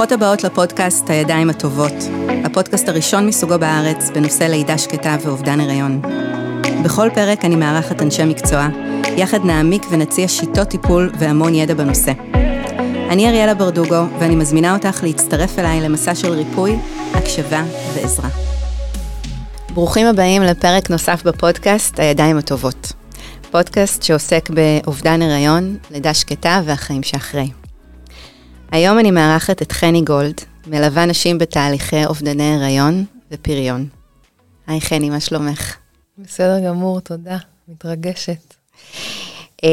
ברוכות הבאות לפודקאסט הידיים הטובות, הפודקאסט הראשון מסוגו בארץ בנושא לידה שקטה ואובדן הריון. בכל פרק אני מארחת אנשי מקצוע, יחד נעמיק ונציע שיטות טיפול והמון ידע בנושא. אני אריאלה ברדוגו, ואני מזמינה אותך להצטרף אליי למסע של ריפוי, הקשבה ועזרה. ברוכים הבאים לפרק נוסף בפודקאסט הידיים הטובות. פודקאסט שעוסק באובדן הריון, לידה שקטה והחיים שאחרי. היום אני מארחת את חני גולד, מלווה נשים בתהליכי אובדני הריון ופריון. היי חני, מה שלומך? בסדר גמור, תודה. מתרגשת. Uh,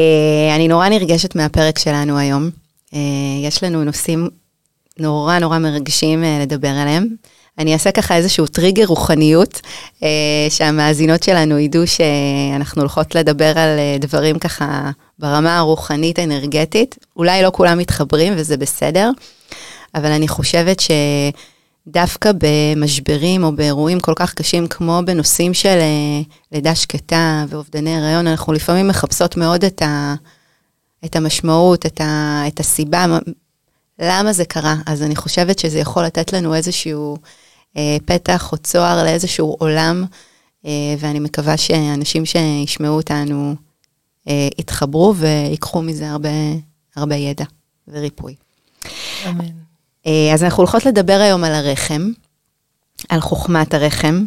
אני נורא נרגשת מהפרק שלנו היום. Uh, יש לנו נושאים נורא נורא מרגשים uh, לדבר עליהם. אני אעשה ככה איזשהו טריגר רוחניות, uh, שהמאזינות שלנו ידעו שאנחנו הולכות לדבר על uh, דברים ככה ברמה הרוחנית אנרגטית. אולי לא כולם מתחברים וזה בסדר, אבל אני חושבת שדווקא במשברים או באירועים כל כך קשים כמו בנושאים של uh, לידה שקטה ואובדני הריון, אנחנו לפעמים מחפשות מאוד את, ה, את המשמעות, את, ה, את הסיבה, למה זה קרה. אז אני חושבת שזה יכול לתת לנו איזשהו... אה, פתח או צוהר לאיזשהו עולם, אה, ואני מקווה שאנשים שישמעו אותנו אה, יתחברו ויקחו מזה הרבה, הרבה ידע וריפוי. אמן. אז אנחנו הולכות לדבר היום על הרחם, על חוכמת הרחם,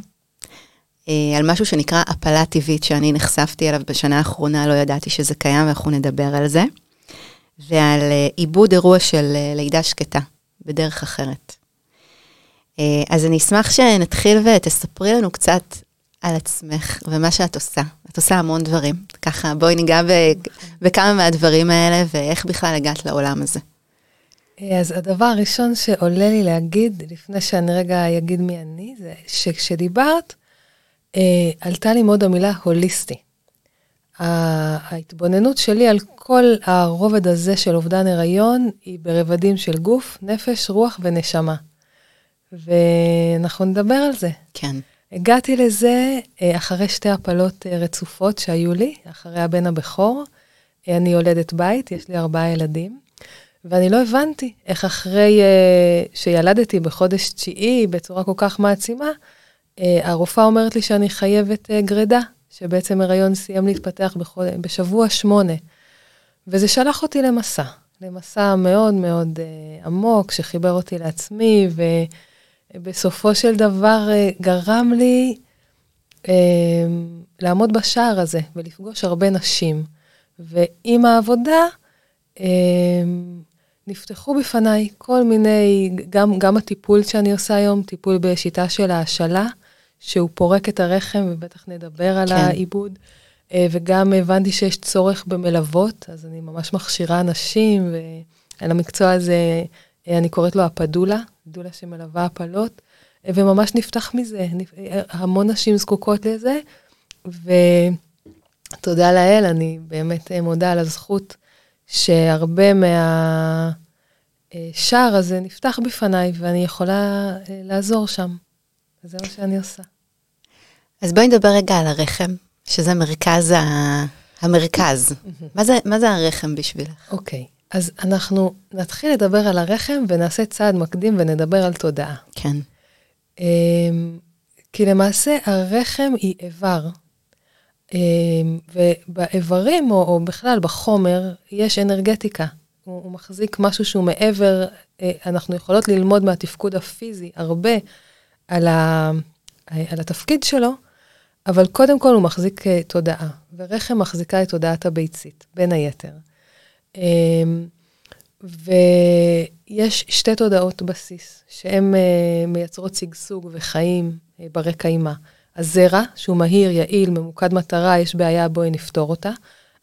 על משהו שנקרא הפלה טבעית, שאני נחשפתי אליו בשנה האחרונה, לא ידעתי שזה קיים, ואנחנו נדבר על זה, ועל עיבוד אירוע של לידה שקטה בדרך אחרת. אה, אז אני אשמח שנתחיל ותספרי לנו קצת על עצמך ומה שאת עושה. את עושה המון דברים. ככה, בואי ניגע בכמה מהדברים האלה ואיך בכלל הגעת לעולם הזה. אה, אז הדבר הראשון שעולה לי להגיד, לפני שאני רגע אגיד מי אני, זה שכשדיברת, אה, עלתה לי מאוד המילה הוליסטי. ההתבוננות שלי על כל הרובד הזה של אובדן הריון היא ברבדים של גוף, נפש, רוח ונשמה. ואנחנו נדבר על זה. כן. הגעתי לזה אה, אחרי שתי הפלות אה, רצופות שהיו לי, אחרי הבן הבכור. אה, אני יולדת בית, יש לי ארבעה ילדים, ואני לא הבנתי איך אחרי שילדתי בחודש תשיעי בצורה כל כך מעצימה, הרופאה אומרת לי שאני חייבת גרידה, שבעצם הריון סיים להתפתח בחוד... בשבוע שמונה. וזה שלח אותי למסע, למסע מאוד מאוד עמוק, שחיבר אותי לעצמי, ו... בסופו של דבר אה, גרם לי אה, לעמוד בשער הזה ולפגוש הרבה נשים. ועם העבודה אה, נפתחו בפניי כל מיני, גם, גם הטיפול שאני עושה היום, טיפול בשיטה של ההשאלה, שהוא פורק את הרחם, ובטח נדבר על כן. העיבוד. וגם הבנתי שיש צורך במלוות, אז אני ממש מכשירה נשים, ועל המקצוע הזה אני קוראת לו הפדולה, דולה שמלווה הפלות, אה, וממש נפתח מזה, אה, המון נשים זקוקות לזה, ותודה לאל, אני באמת מודה על הזכות שהרבה מהשער הזה נפתח בפניי, ואני יכולה לעזור שם. וזה מה שאני עושה. אז בואי נדבר רגע על הרחם, שזה מרכז ה... המרכז. מה, זה, מה זה הרחם בשבילך? אוקיי. Okay. אז אנחנו נתחיל לדבר על הרחם ונעשה צעד מקדים ונדבר על תודעה. כן. אמ, כי למעשה הרחם היא איבר, אמ, ובאיברים, או, או בכלל בחומר, יש אנרגטיקה. הוא, הוא מחזיק משהו שהוא מעבר, אה, אנחנו יכולות ללמוד מהתפקוד הפיזי הרבה על, ה, על התפקיד שלו, אבל קודם כל הוא מחזיק אה, תודעה, ורחם מחזיקה את תודעת הביצית, בין היתר. אמ, ויש שתי תודעות בסיס, שהן אה, מייצרות שגשוג וחיים אה, ברי קיימא. הזרע, שהוא מהיר, יעיל, ממוקד מטרה, יש בעיה, בואי נפתור אותה.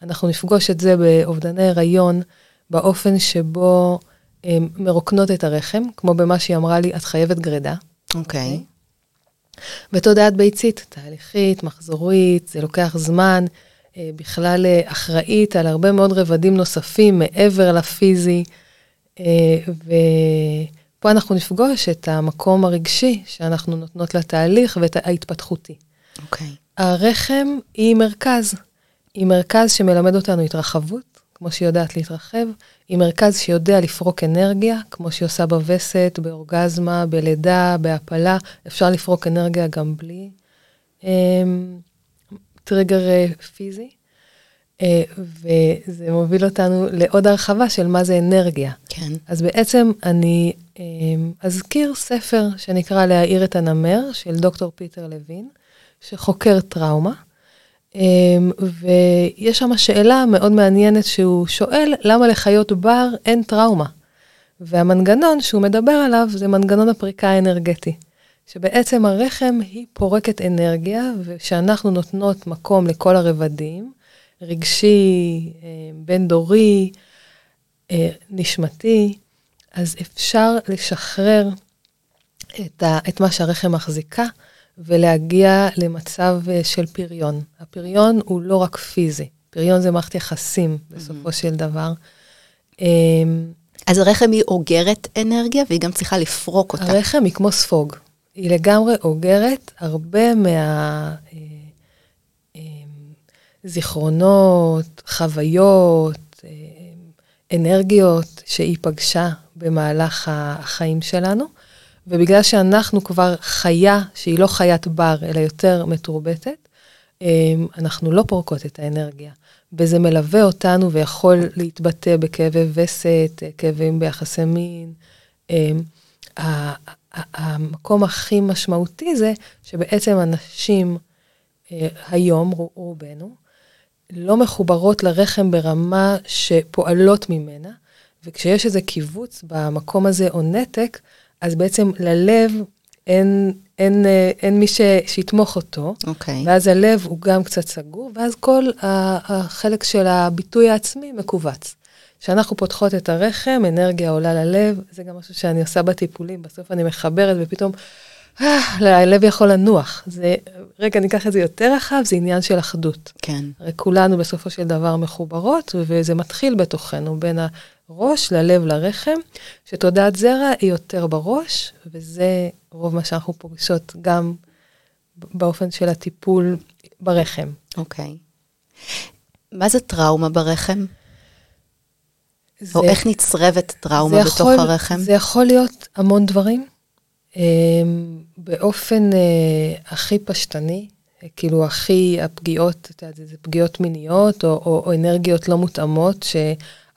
אנחנו נפגוש את זה באובדני הריון, באופן שבו הם אה, מרוקנות את הרחם, כמו במה שהיא אמרה לי, את חייבת גרידה. אוקיי. Okay. ותודעת ביצית, תהליכית, מחזורית, זה לוקח זמן. אה, בכלל אה, אחראית על הרבה מאוד רבדים נוספים מעבר לפיזי, אה, ופה אנחנו נפגוש את המקום הרגשי שאנחנו נותנות לתהליך ואת ההתפתחותי. אוקיי. Okay. הרחם היא מרכז, היא מרכז שמלמד אותנו התרחבות, כמו שהיא יודעת להתרחב, היא מרכז שיודע לפרוק אנרגיה, כמו שהיא עושה בווסת, באורגזמה, בלידה, בהפלה, אפשר לפרוק אנרגיה גם בלי אמ, טריגר אה, פיזי. אה, וזה מוביל אותנו לעוד הרחבה של מה זה אנרגיה. כן. אז בעצם אני אמ, אזכיר ספר שנקרא להעיר את הנמר, של דוקטור פיטר לוין, שחוקר טראומה. אמ, ויש שם שאלה מאוד מעניינת שהוא שואל, למה לחיות בר אין טראומה? והמנגנון שהוא מדבר עליו זה מנגנון הפריקה האנרגטי. שבעצם הרחם היא פורקת אנרגיה, ושאנחנו נותנות מקום לכל הרבדים, רגשי, אה, בין-דורי, אה, נשמתי, אז אפשר לשחרר את, ה, את מה שהרחם מחזיקה ולהגיע למצב אה, של פריון. הפריון הוא לא רק פיזי, פריון זה מערכת יחסים בסופו mm-hmm. של דבר. אז הרחם היא אוגרת אנרגיה והיא גם צריכה לפרוק אותה. הרחם היא כמו ספוג. היא לגמרי אוגרת הרבה מהזיכרונות, אה, חוויות, אה, אנרגיות שהיא פגשה במהלך החיים שלנו. ובגלל שאנחנו כבר חיה שהיא לא חיית בר, אלא יותר מתורבתת, אה, אנחנו לא פורקות את האנרגיה. וזה מלווה אותנו ויכול להתבטא בכאבי וסת, כאבים ביחסי מין. המקום הכי משמעותי זה שבעצם אנשים אה, היום, רובנו, לא מחוברות לרחם ברמה שפועלות ממנה, וכשיש איזה קיבוץ במקום הזה או נתק, אז בעצם ללב אין, אין, אה, אין מי ש, שיתמוך אותו, okay. אוקיי. ואז הלב הוא גם קצת סגור, ואז כל החלק של הביטוי העצמי מכווץ. כשאנחנו פותחות את הרחם, אנרגיה עולה ללב, זה גם משהו שאני עושה בטיפולים, בסוף אני מחברת ופתאום, אה, הלב יכול לנוח. זה, רגע, ניקח את זה יותר רחב, זה עניין של אחדות. כן. הרי כולנו בסופו של דבר מחוברות, וזה מתחיל בתוכנו, בין הראש ללב לרחם, שתודעת זרע היא יותר בראש, וזה רוב מה שאנחנו פוגשות גם באופן של הטיפול ברחם. אוקיי. מה זה טראומה ברחם? זה, או איך נצרבת טראומה בתוך יכול, הרחם? זה יכול להיות המון דברים. אה, באופן אה, הכי פשטני, כאילו הכי הפגיעות, את יודעת, זה פגיעות מיניות או, או, או אנרגיות לא מותאמות, ש,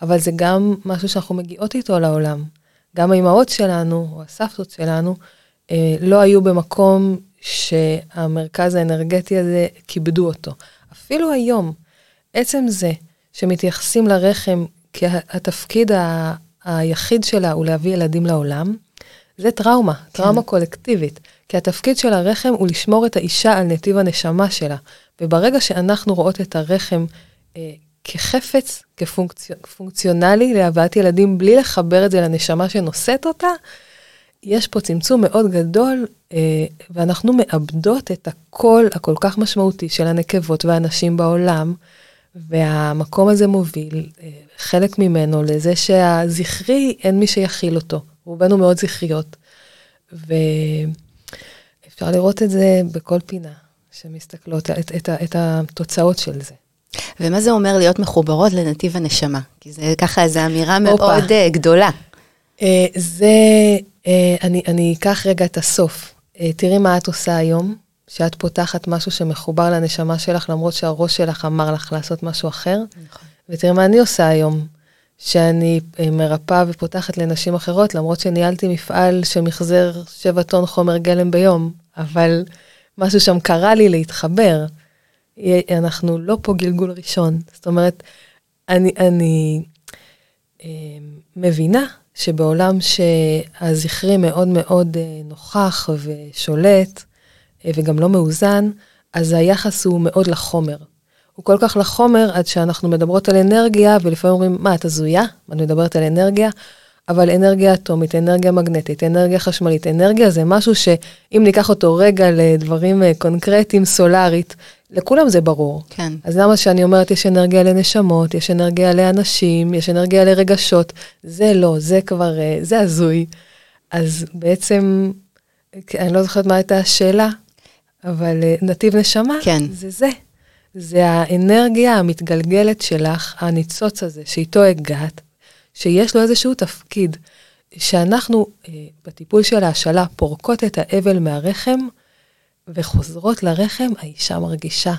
אבל זה גם משהו שאנחנו מגיעות איתו לעולם. גם האימהות שלנו, או הסבתות שלנו, אה, לא היו במקום שהמרכז האנרגטי הזה, כיבדו אותו. אפילו היום, עצם זה שמתייחסים לרחם כי התפקיד ה- היחיד שלה הוא להביא ילדים לעולם, זה טראומה, כן. טראומה קולקטיבית. כי התפקיד של הרחם הוא לשמור את האישה על נתיב הנשמה שלה. וברגע שאנחנו רואות את הרחם אה, כחפץ, כפונקציונלי להבאת ילדים, בלי לחבר את זה לנשמה שנושאת אותה, יש פה צמצום מאוד גדול, אה, ואנחנו מאבדות את הקול הכל כך משמעותי של הנקבות והנשים בעולם, והמקום הזה מוביל, אה, חלק ממנו, לזה שהזכרי, אין מי שיכיל אותו. רובנו מאוד זכריות. ואפשר לראות את זה בכל פינה שמסתכלות, את, את, את התוצאות של זה. ומה זה אומר להיות מחוברות לנתיב הנשמה? כי זה ככה איזו אמירה אופה. מאוד uh, גדולה. Uh, זה, uh, אני, אני אקח רגע את הסוף. Uh, תראי מה את עושה היום, שאת פותחת משהו שמחובר לנשמה שלך, למרות שהראש שלך אמר לך לעשות משהו אחר. נכון. ותראה מה אני עושה היום, שאני אה, מרפאה ופותחת לנשים אחרות, למרות שניהלתי מפעל שמחזר 7 טון חומר גלם ביום, אבל משהו שם קרה לי להתחבר. אנחנו לא פה גלגול ראשון. זאת אומרת, אני, אני אה, מבינה שבעולם שהזכרי מאוד מאוד אה, נוכח ושולט, וגם לא מאוזן, אז היחס הוא מאוד לחומר. הוא כל כך לחומר עד שאנחנו מדברות על אנרגיה, ולפעמים אומרים, מה, את הזויה? את מדברת על אנרגיה? אבל אנרגיה אטומית, אנרגיה מגנטית, אנרגיה חשמלית, אנרגיה זה משהו שאם ניקח אותו רגע לדברים אה, קונקרטיים, סולארית, לכולם זה ברור. כן. אז למה שאני אומרת, יש אנרגיה לנשמות, יש אנרגיה לאנשים, יש אנרגיה לרגשות, זה לא, זה כבר, אה, זה הזוי. אז בעצם, אני לא זוכרת מה הייתה השאלה, אבל נתיב נשמה, כן. זה זה. זה האנרגיה המתגלגלת שלך, הניצוץ הזה, שאיתו הגעת, שיש לו איזשהו תפקיד, שאנחנו אה, בטיפול של ההשאלה פורקות את האבל מהרחם וחוזרות לרחם, האישה מרגישה.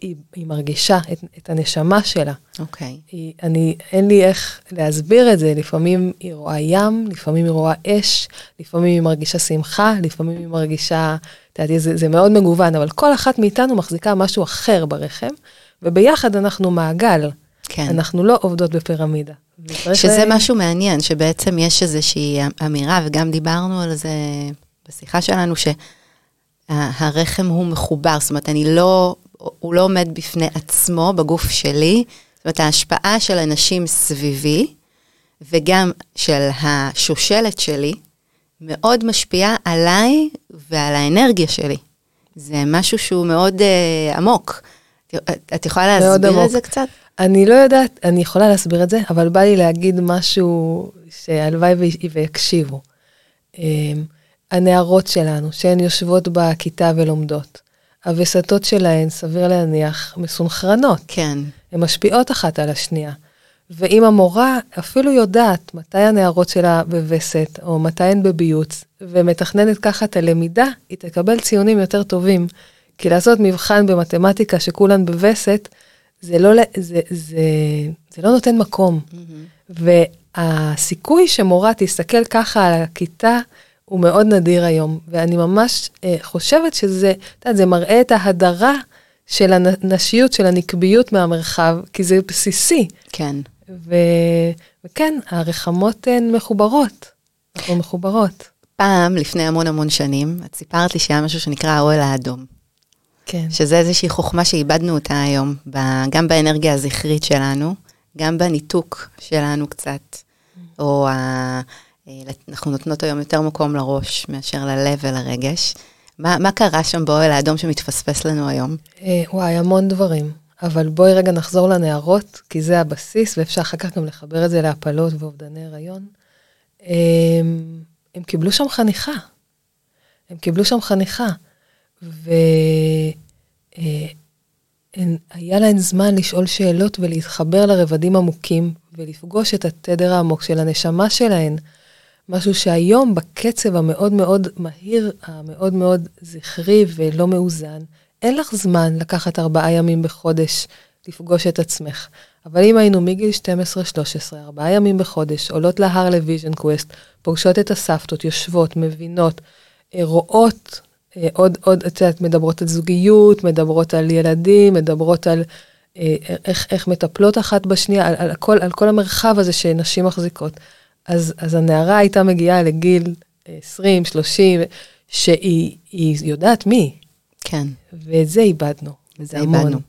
היא, היא מרגישה את, את הנשמה שלה. אוקיי. Okay. היא, אני, אין לי איך להסביר את זה, לפעמים היא רואה ים, לפעמים היא רואה אש, לפעמים היא מרגישה שמחה, לפעמים היא מרגישה, את יודעת, זה, זה מאוד מגוון, אבל כל אחת מאיתנו מחזיקה משהו אחר ברחם, וביחד אנחנו מעגל. כן. אנחנו לא עובדות בפירמידה. שזה לה... משהו מעניין, שבעצם יש איזושהי אמירה, וגם דיברנו על זה בשיחה שלנו, שהרחם הוא מחובר, זאת אומרת, אני לא הוא לא עומד בפני עצמו בגוף שלי. זאת אומרת, ההשפעה של אנשים סביבי, וגם של השושלת שלי, מאוד משפיעה עליי ועל האנרגיה שלי. זה משהו שהוא מאוד uh, עמוק. את יכולה להסביר את זה קצת? אני לא יודעת, אני יכולה להסביר את זה, אבל בא לי להגיד משהו שהלוואי ויקשיבו. Um, הנערות שלנו, שהן יושבות בכיתה ולומדות, הווסתות שלהן, סביר להניח, מסונכרנות. כן. הן משפיעות אחת על השנייה. ואם המורה אפילו יודעת מתי הנערות שלה בווסת, או מתי הן בביוץ, ומתכננת ככה את הלמידה, היא תקבל ציונים יותר טובים. כי לעשות מבחן במתמטיקה שכולן בווסת, זה לא, זה, זה, זה לא נותן מקום. Mm-hmm. והסיכוי שמורה תסתכל ככה על הכיתה, הוא מאוד נדיר היום, ואני ממש אה, חושבת שזה, את יודעת, זה מראה את ההדרה של הנשיות, של הנקביות מהמרחב, כי זה בסיסי. כן. ו, וכן, הרחמות הן מחוברות, אנחנו מחוברות. פעם, לפני המון המון שנים, את סיפרת לי שהיה משהו שנקרא האוהל האדום. כן. שזה איזושהי חוכמה שאיבדנו אותה היום, ב, גם באנרגיה הזכרית שלנו, גם בניתוק שלנו קצת, mm. או ה... אה, אנחנו נותנות היום יותר מקום לראש מאשר ללב ולרגש. מה, מה קרה שם באוהל האדום שמתפספס לנו היום? אה, וואי, המון דברים. אבל בואי רגע נחזור לנערות, כי זה הבסיס, ואפשר אחר כך גם לחבר את זה להפלות ואובדני הריון. הם, אה, הם קיבלו שם חניכה. הם קיבלו שם חניכה. והיה להן זמן לשאול שאלות ולהתחבר לרבדים עמוקים, ולפגוש את התדר העמוק של הנשמה שלהן. משהו שהיום בקצב המאוד מאוד מהיר, המאוד מאוד זכרי ולא מאוזן, אין לך זמן לקחת ארבעה ימים בחודש לפגוש את עצמך. אבל אם היינו מגיל 12-13, ארבעה ימים בחודש, עולות להר ל vision quest, פוגשות את הסבתות, יושבות, מבינות, אה, רואות, אה, עוד, עוד, את יודעת, מדברות על זוגיות, מדברות על ילדים, מדברות על אה, איך, איך מטפלות אחת בשנייה, על, על, כל, על כל המרחב הזה שנשים מחזיקות. אז, אז הנערה הייתה מגיעה לגיל 20, 30, שהיא יודעת מי. כן. ואת זה איבדנו. וזה איבדנו.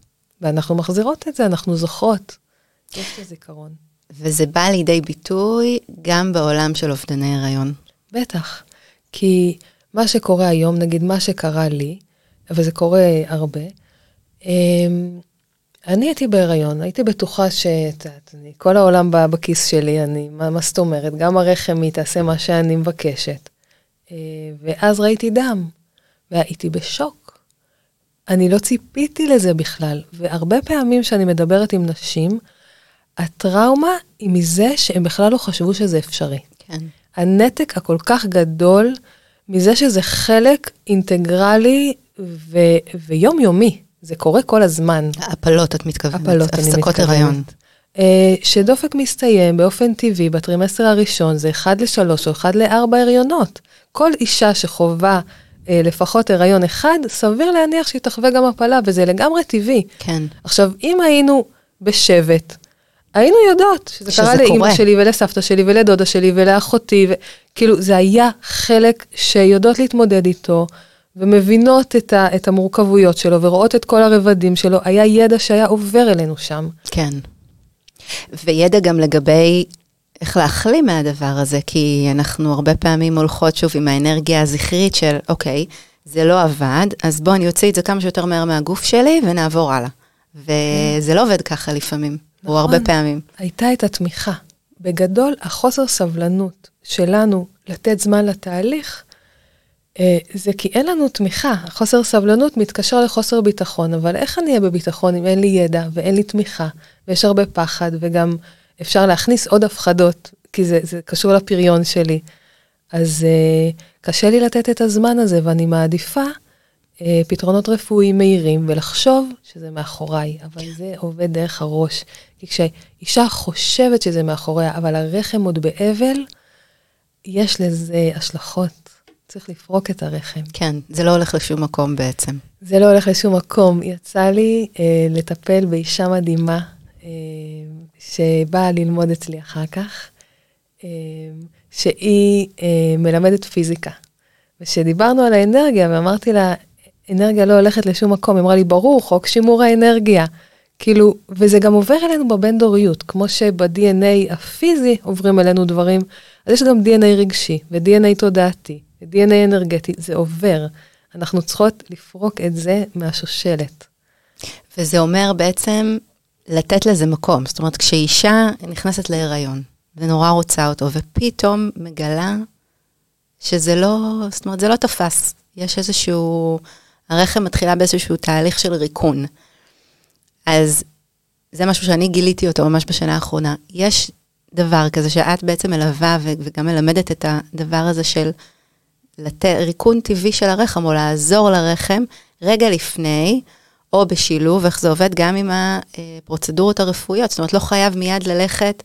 ואנחנו מחזירות את זה, אנחנו זוכרות. יש את הזיכרון. וזה בא לידי ביטוי גם בעולם של אובדני הריון. בטח. כי מה שקורה היום, נגיד מה שקרה לי, וזה קורה הרבה, אמ, אני הייתי בהיריון, הייתי בטוחה שאת יודעת, כל העולם בא בכיס שלי, אני, מה, מה זאת אומרת? גם הרחם היא תעשה מה שאני מבקשת. אה, ואז ראיתי דם, והייתי בשוק. אני לא ציפיתי לזה בכלל, והרבה פעמים שאני מדברת עם נשים, הטראומה היא מזה שהם בכלל לא חשבו שזה אפשרי. כן. הנתק הכל כך גדול מזה שזה חלק אינטגרלי ו- ויומיומי. זה קורה כל הזמן. הפלות, את מתכוונת. הפלות, אני מתכוונת. הפסקות הריון. Uh, שדופק מסתיים באופן טבעי בטרימסטר הראשון, זה 1 ל-3 או 1 ל-4 הריונות. כל אישה שחווה uh, לפחות הריון אחד, סביר להניח שהיא תחווה גם הפלה, וזה לגמרי טבעי. כן. עכשיו, אם היינו בשבט, היינו יודעות שזה, שזה קרה לאימא שלי ולסבתא שלי ולדודה שלי ולאחותי, וכאילו זה היה חלק שיודעות להתמודד איתו. ומבינות את, ה, את המורכבויות שלו ורואות את כל הרבדים שלו, היה ידע שהיה עובר אלינו שם. כן. וידע גם לגבי איך להחלים מהדבר הזה, כי אנחנו הרבה פעמים הולכות שוב עם האנרגיה הזכרית של, אוקיי, זה לא עבד, אז בואו אני אוציא את זה כמה שיותר מהר מהגוף שלי ונעבור הלאה. וזה לא עובד ככה לפעמים, נכון, או הרבה פעמים. הייתה את התמיכה. בגדול, החוסר סבלנות שלנו לתת זמן לתהליך, זה כי אין לנו תמיכה, חוסר סבלנות מתקשר לחוסר ביטחון, אבל איך אני אהיה בביטחון אם אין לי ידע ואין לי תמיכה, ויש הרבה פחד, וגם אפשר להכניס עוד הפחדות, כי זה, זה קשור לפריון שלי. אז uh, קשה לי לתת את הזמן הזה, ואני מעדיפה uh, פתרונות רפואיים מהירים, ולחשוב שזה מאחוריי, אבל זה עובד דרך הראש. כי כשאישה חושבת שזה מאחוריה, אבל הרחם עוד באבל, יש לזה השלכות. צריך לפרוק את הרחם. כן, זה לא הולך לשום מקום בעצם. זה לא הולך לשום מקום. יצא לי אה, לטפל באישה מדהימה, אה, שבאה ללמוד אצלי אחר כך, אה, שהיא אה, מלמדת פיזיקה. וכשדיברנו על האנרגיה, ואמרתי לה, אנרגיה לא הולכת לשום מקום, היא אמרה לי, ברור, חוק שימור האנרגיה. כאילו, וזה גם עובר אלינו בבין דוריות, כמו שב-DNA הפיזי עוברים אלינו דברים, אז יש גם DNA רגשי ו-DNA תודעתי ו-DNA אנרגטי, זה עובר. אנחנו צריכות לפרוק את זה מהשושלת. וזה אומר בעצם לתת לזה מקום. זאת אומרת, כשאישה נכנסת להיריון ונורא רוצה אותו, ופתאום מגלה שזה לא, זאת אומרת, זה לא תפס. יש איזשהו, הרחם מתחילה באיזשהו תהליך של ריקון. אז זה משהו שאני גיליתי אותו ממש בשנה האחרונה. יש דבר כזה שאת בעצם מלווה וגם מלמדת את הדבר הזה של לתת ריקון טבעי של הרחם, או לעזור לרחם רגע לפני, או בשילוב, איך זה עובד גם עם הפרוצדורות הרפואיות. זאת אומרת, לא חייב מיד ללכת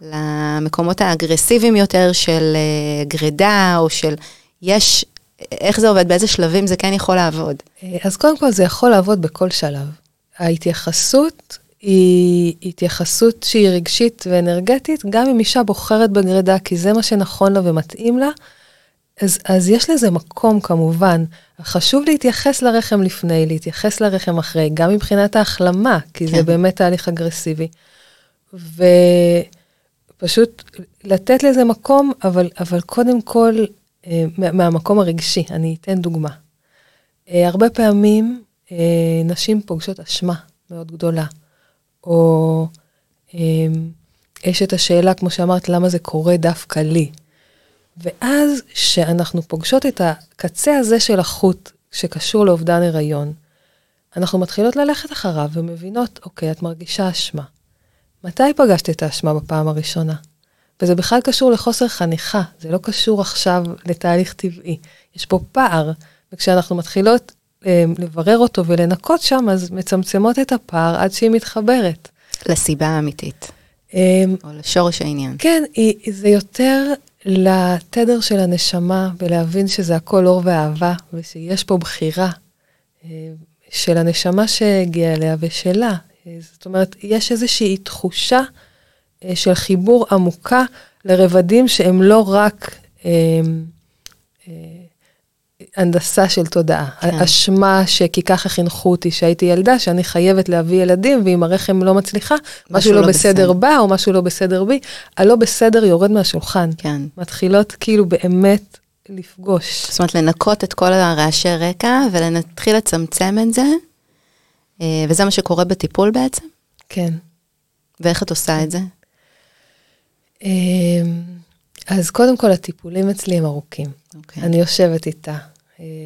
למקומות האגרסיביים יותר של אה, גרידה, או של... יש, איך זה עובד, באיזה שלבים זה כן יכול לעבוד? אה, אז קודם כל זה יכול לעבוד בכל שלב. ההתייחסות היא התייחסות שהיא רגשית ואנרגטית, גם אם אישה בוחרת בגרידה, כי זה מה שנכון לה ומתאים לה, אז, אז יש לזה מקום כמובן. חשוב להתייחס לרחם לפני, להתייחס לרחם אחרי, גם מבחינת ההחלמה, כי כן. זה באמת תהליך אגרסיבי. ופשוט לתת לזה מקום, אבל, אבל קודם כל, אה, מהמקום הרגשי, אני אתן דוגמה. אה, הרבה פעמים אה, נשים פוגשות אשמה מאוד גדולה, או יש את השאלה, כמו שאמרת, למה זה קורה דווקא לי. ואז כשאנחנו פוגשות את הקצה הזה של החוט שקשור לאובדן הריון, אנחנו מתחילות ללכת אחריו ומבינות, אוקיי, את מרגישה אשמה. מתי פגשת את האשמה בפעם הראשונה? וזה בכלל קשור לחוסר חניכה, זה לא קשור עכשיו לתהליך טבעי. יש פה פער, וכשאנחנו מתחילות אה, לברר אותו ולנקות שם, אז מצמצמות את הפער עד שהיא מתחברת. לסיבה האמיתית. אה, או לשורש העניין. כן, היא, זה יותר לתדר של הנשמה ולהבין שזה הכל אור ואהבה ושיש פה בחירה אה, של הנשמה שהגיעה אליה ושלה. אה, זאת אומרת, יש איזושהי תחושה אה, של חיבור עמוקה לרבדים שהם לא רק הנדסה של תודעה. כן. אשמה שכי ככה חינכו אותי שהייתי ילדה, שאני חייבת להביא ילדים, ואם הרחם לא מצליחה, משהו, לא, לא בסדר בא, או משהו לא בסדר בי, הלא בסדר יורד מהשולחן. כן. מתחילות כאילו באמת לפגוש. זאת אומרת, לנקות את כל הרעשי רקע, ולהתחיל לצמצם את זה, אה, וזה מה שקורה בטיפול בעצם? כן. ואיך את עושה את זה? אמ, אז קודם כל, הטיפולים אצלי הם ארוכים. Okay. אוקיי. אני יושבת איתה,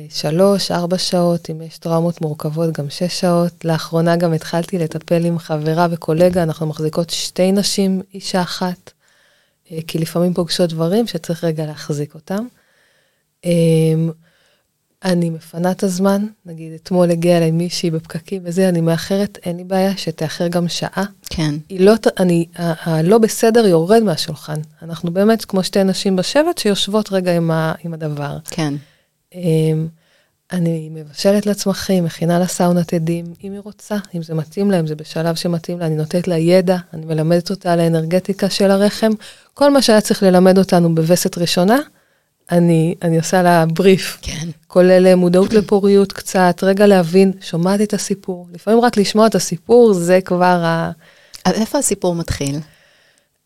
שלוש, ארבע שעות, אם יש טראומות מורכבות, גם שש שעות. לאחרונה גם התחלתי לטפל עם חברה וקולגה, אנחנו מחזיקות שתי נשים, אישה אחת, אה, כי לפעמים פוגשות דברים שצריך רגע להחזיק אותם. אמ, אני מפנה את הזמן, נגיד אתמול הגיעה אליי מישהי בפקקים וזה, אני מאחרת, אין לי בעיה שתאחר גם שעה. כן. היא לא, אני, הלא בסדר יורד מהשולחן. אנחנו באמת כמו שתי נשים בשבט שיושבות רגע עם, ה, עם הדבר. כן. אמ, אני מבשלת לצמחים, מכינה לה סאונת עדים, אם היא רוצה, אם זה מתאים לה, אם זה בשלב שמתאים לה, אני נותנת לה ידע, אני מלמדת אותה על האנרגטיקה של הרחם. כל מה שהיה צריך ללמד אותנו בווסת ראשונה, אני, אני עושה לה בריף. כן. כולל אה, מודעות לפוריות קצת, רגע להבין, שומעת את הסיפור. לפעמים רק לשמוע את הסיפור, זה כבר ה... איפה הסיפור מתחיל?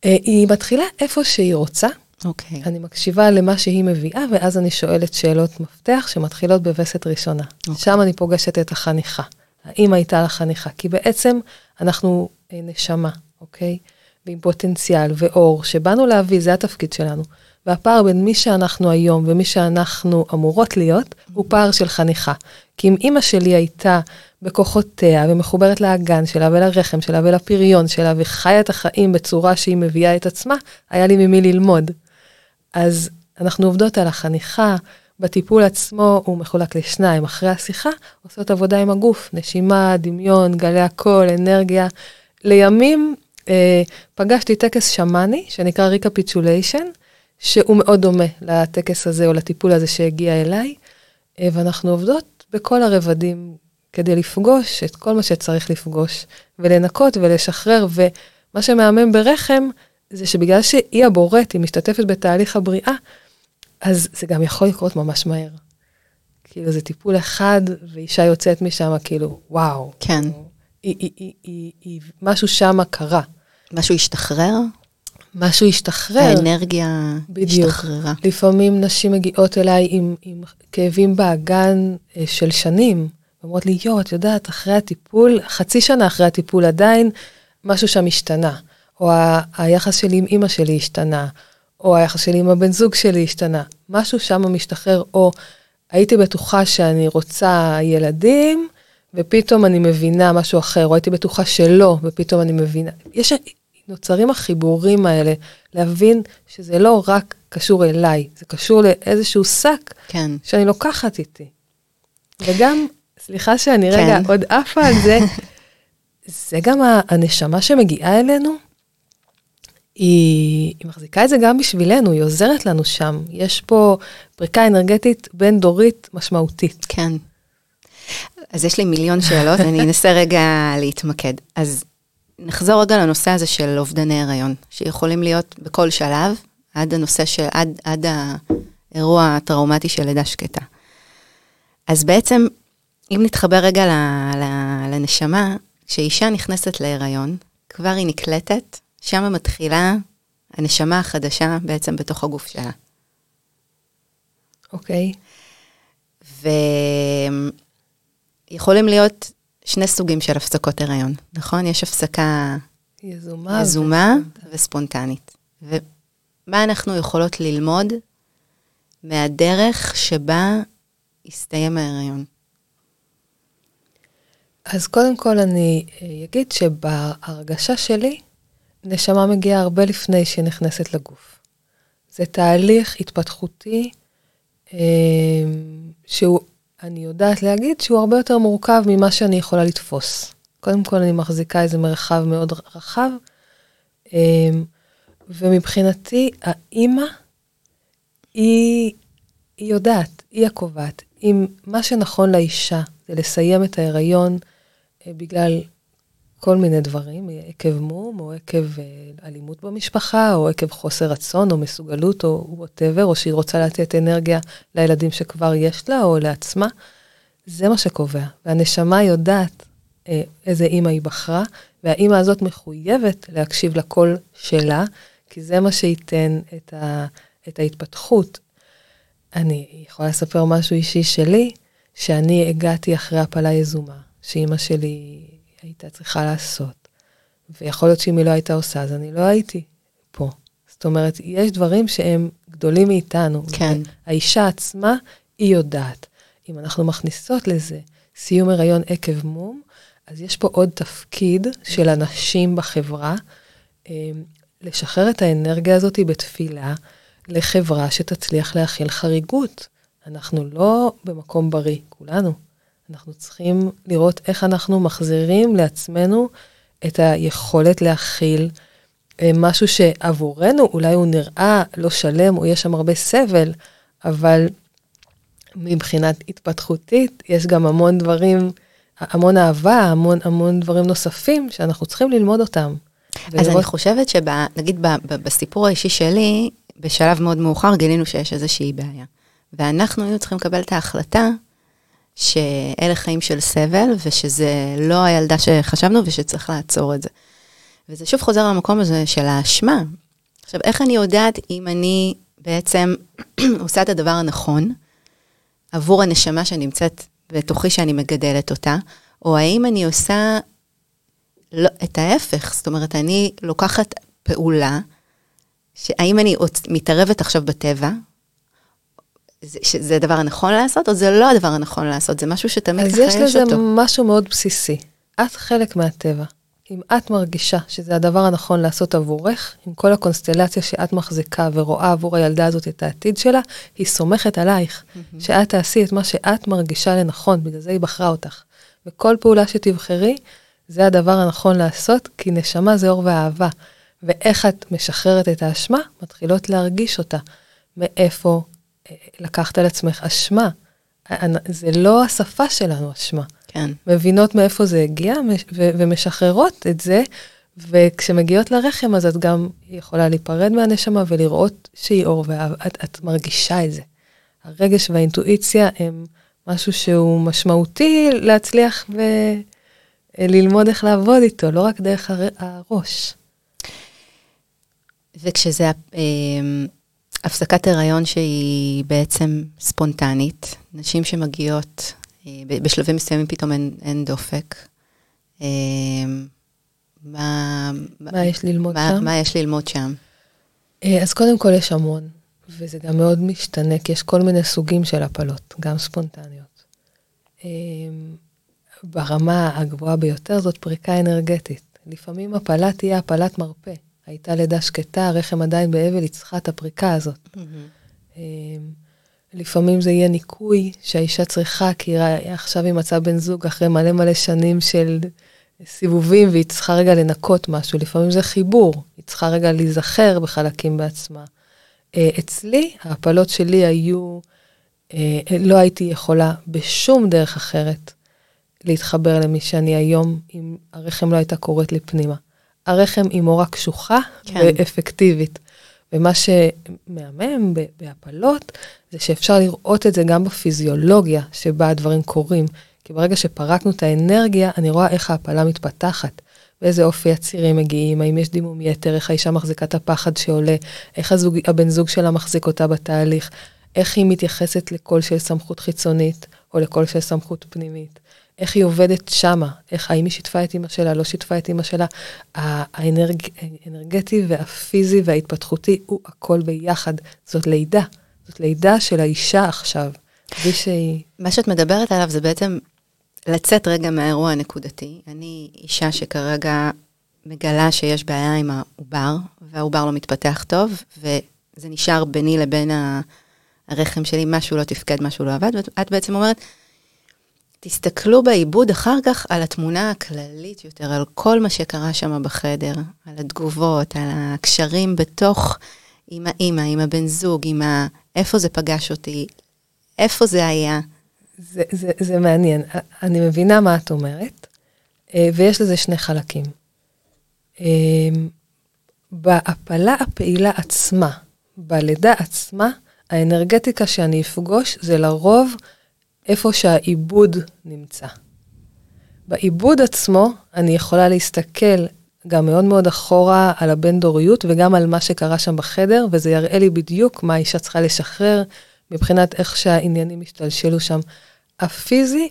אה, היא מתחילה איפה שהיא רוצה. אוקיי. אני מקשיבה למה שהיא מביאה, ואז אני שואלת שאלות מפתח שמתחילות בווסת ראשונה. אוקיי. שם אני פוגשת את החניכה. האם הייתה לה חניכה? כי בעצם אנחנו אה, נשמה, אוקיי? ועם פוטנציאל ואור, שבאנו להביא, זה התפקיד שלנו. והפער בין מי שאנחנו היום ומי שאנחנו אמורות להיות, הוא פער של חניכה. כי אם אימא שלי הייתה בכוחותיה ומחוברת לאגן שלה ולרחם שלה ולפריון שלה וחיה את החיים בצורה שהיא מביאה את עצמה, היה לי ממי ללמוד. אז אנחנו עובדות על החניכה, בטיפול עצמו הוא מחולק לשניים, אחרי השיחה עושות עבודה עם הגוף, נשימה, דמיון, גלי הקול, אנרגיה. לימים אה, פגשתי טקס שמאני שנקרא ריקפיצ'וליישן, שהוא מאוד דומה לטקס הזה או לטיפול הזה שהגיע אליי, אה, ואנחנו עובדות בכל הרבדים כדי לפגוש את כל מה שצריך לפגוש, ולנקות ולשחרר, ומה שמהמם ברחם זה שבגלל שהיא הבוראת, היא משתתפת בתהליך הבריאה, אז זה גם יכול לקרות ממש מהר. כאילו זה טיפול אחד, ואישה יוצאת משם כאילו, וואו. כן. היא, היא, היא, היא, היא, משהו שם קרה. משהו השתחרר? משהו השתחרר. האנרגיה בדיוק. השתחררה. לפעמים נשים מגיעות אליי עם, עם כאבים באגן אה, של שנים, אומרות לי, יואו, את יודעת, אחרי הטיפול, חצי שנה אחרי הטיפול עדיין, משהו שם השתנה. או ה- היחס שלי עם אימא שלי השתנה, או היחס שלי עם הבן זוג שלי השתנה. משהו שם משתחרר, או הייתי בטוחה שאני רוצה ילדים, ופתאום אני מבינה משהו אחר, או הייתי בטוחה שלא, ופתאום אני מבינה. יש, נוצרים החיבורים האלה, להבין שזה לא רק קשור אליי, זה קשור לאיזשהו שק כן. שאני לוקחת איתי. וגם, סליחה שאני כן. רגע עוד עפה על זה, זה גם הנשמה שמגיעה אלינו, היא, היא מחזיקה את זה גם בשבילנו, היא עוזרת לנו שם. יש פה פריקה אנרגטית בין-דורית משמעותית. כן. אז יש לי מיליון שאלות, אני אנסה רגע להתמקד. אז נחזור רגע לנושא הזה של אובדני הריון, שיכולים להיות בכל שלב, עד הנושא של, עד, עד האירוע הטראומטי של לידה שקטה. אז בעצם, אם נתחבר רגע ל, ל, לנשמה, כשאישה נכנסת להיריון, כבר היא נקלטת, שם מתחילה הנשמה החדשה בעצם בתוך הגוף שלה. אוקיי? ויכולים להיות שני סוגים של הפסקות הריון, נכון? יש הפסקה יזומה. יזומה וספונטנית. ומה אנחנו יכולות ללמוד מהדרך שבה הסתיים ההריון? אז קודם כל אני אה, אגיד שבהרגשה שלי, נשמה מגיעה הרבה לפני שהיא נכנסת לגוף. זה תהליך התפתחותי אה, שהוא, אני יודעת להגיד שהוא הרבה יותר מורכב ממה שאני יכולה לתפוס. קודם כל אני מחזיקה איזה מרחב מאוד רחב, אה, ומבחינתי האימא היא, היא יודעת, היא הקובעת. אם מה שנכון לאישה זה לסיים את ההיריון אה, בגלל כל מיני דברים, עקב מום, או עקב אה, אלימות במשפחה, או עקב חוסר רצון, או מסוגלות, או וואטאבר, או שהיא רוצה לתת אנרגיה לילדים שכבר יש לה, או לעצמה, זה מה שקובע. והנשמה יודעת אה, איזה אימא היא בחרה, והאימא הזאת מחויבת להקשיב לקול שלה, כי זה מה שייתן את, ה, את ההתפתחות. אני יכולה לספר משהו אישי שלי, שאני הגעתי אחרי הפלה יזומה, שאימא שלי הייתה צריכה לעשות. ויכול להיות שאם היא לא הייתה עושה, אז אני לא הייתי פה. זאת אומרת, יש דברים שהם גדולים מאיתנו. כן. האישה עצמה, היא יודעת. אם אנחנו מכניסות לזה סיום הריון עקב מום, אז יש פה עוד תפקיד של אנשים בחברה, אה, לשחרר את האנרגיה הזאת בתפילה לחברה שתצליח להכיל חריגות. אנחנו לא במקום בריא, כולנו. אנחנו צריכים לראות איך אנחנו מחזירים לעצמנו את היכולת להכיל אה, משהו שעבורנו אולי הוא נראה לא שלם, או יש שם הרבה סבל, אבל מבחינת התפתחותית, יש גם המון דברים, המון אהבה, המון המון דברים נוספים שאנחנו צריכים ללמוד אותם. אז ולראות- אני חושבת שנגיד בסיפור האישי שלי, בשלב מאוד מאוחר גילינו שיש איזושהי בעיה. ואנחנו היינו צריכים לקבל את ההחלטה שאלה חיים של סבל, ושזה לא הילדה שחשבנו ושצריך לעצור את זה. וזה שוב חוזר למקום הזה של האשמה. עכשיו, איך אני יודעת אם אני בעצם עושה את הדבר הנכון עבור הנשמה שנמצאת בתוכי שאני מגדלת אותה, או האם אני עושה לא, את ההפך, זאת אומרת, אני לוקחת פעולה, שהאם אני מתערבת עכשיו בטבע, זה, שזה הדבר הנכון לעשות, או זה לא הדבר הנכון לעשות, זה משהו שתמיד ככה יש אותו. אז יש לזה משהו מאוד בסיסי. את חלק מהטבע. אם את מרגישה שזה הדבר הנכון לעשות עבורך, עם כל הקונסטלציה שאת מחזיקה ורואה עבור הילדה הזאת את העתיד שלה, היא סומכת עלייך, mm-hmm. שאת תעשי את מה שאת מרגישה לנכון, בגלל זה היא בחרה אותך. וכל פעולה שתבחרי, זה הדבר הנכון לעשות, כי נשמה זה אור ואהבה. ואיך את משחררת את האשמה, מתחילות להרגיש אותה. מאיפה לקחת על עצמך אשמה. זה לא השפה שלנו, אשמה. כן. מבינות מאיפה זה הגיע ו- ומשחררות את זה, וכשמגיעות לרחם אז את גם יכולה להיפרד מהנשמה ולראות שהיא אור, ואת את מרגישה את זה. הרגש והאינטואיציה הם משהו שהוא משמעותי להצליח וללמוד איך לעבוד איתו, לא רק דרך הר... הראש. וכשזה אה, הפסקת הריון שהיא בעצם ספונטנית, נשים שמגיעות אה, בשלבים מסוימים פתאום אין, אין דופק. אה, מה, מה יש ללמוד מה, שם? מה יש ללמוד שם? אה, אז קודם כל יש המון, וזה גם מאוד משתנה, כי יש כל מיני סוגים של הפלות, גם ספונטניות. ברמה הגבוהה ביותר זאת פריקה אנרגטית. לפעמים הפלה תהיה הפלת מרפא. הייתה לידה שקטה, הרחם עדיין באבל, היא צריכה את הפריקה הזאת. Mm-hmm. לפעמים זה יהיה ניקוי שהאישה צריכה, כי היא עכשיו היא מצאה בן זוג אחרי מלא מלא שנים של סיבובים, והיא צריכה רגע לנקות משהו. לפעמים זה חיבור, היא צריכה רגע להיזכר בחלקים בעצמה. אה, אצלי, ההפלות שלי היו, אה, לא הייתי יכולה בשום דרך אחרת להתחבר למי שאני היום, אם הרחם לא הייתה קוראת לי פנימה. הרחם היא מורה קשוחה כן. ואפקטיבית. ומה שמהמם בהפלות, זה שאפשר לראות את זה גם בפיזיולוגיה שבה הדברים קורים. כי ברגע שפרקנו את האנרגיה, אני רואה איך ההפלה מתפתחת. באיזה אופי הצירים מגיעים, האם יש דימום יתר, איך האישה מחזיקה את הפחד שעולה, איך הזוג, הבן זוג שלה מחזיק אותה בתהליך, איך היא מתייחסת לקול של סמכות חיצונית, או לקול של סמכות פנימית. איך היא עובדת שמה, איך, האם היא שיתפה את אימא שלה, לא שיתפה את אימא שלה. האנרגטי והפיזי וההתפתחותי הוא הכל ביחד. זאת לידה, זאת לידה של האישה עכשיו. בלי שהיא... מה שאת מדברת עליו זה בעצם לצאת רגע מהאירוע הנקודתי. אני אישה שכרגע מגלה שיש בעיה עם העובר, והעובר לא מתפתח טוב, וזה נשאר ביני לבין הרחם שלי, משהו לא תפקד, משהו לא עבד, ואת בעצם אומרת, תסתכלו בעיבוד אחר כך על התמונה הכללית יותר, על כל מה שקרה שם בחדר, על התגובות, על הקשרים בתוך, עם האימא, עם הבן זוג, עם ה... איפה זה פגש אותי, איפה זה היה. זה, זה, זה מעניין. אני מבינה מה את אומרת, אה, ויש לזה שני חלקים. אה, בהפלה הפעילה עצמה, בלידה עצמה, האנרגטיקה שאני אפגוש זה לרוב איפה שהעיבוד נמצא. בעיבוד עצמו אני יכולה להסתכל גם מאוד מאוד אחורה על הבין דוריות וגם על מה שקרה שם בחדר, וזה יראה לי בדיוק מה האישה צריכה לשחרר מבחינת איך שהעניינים השתלשלו שם. הפיזי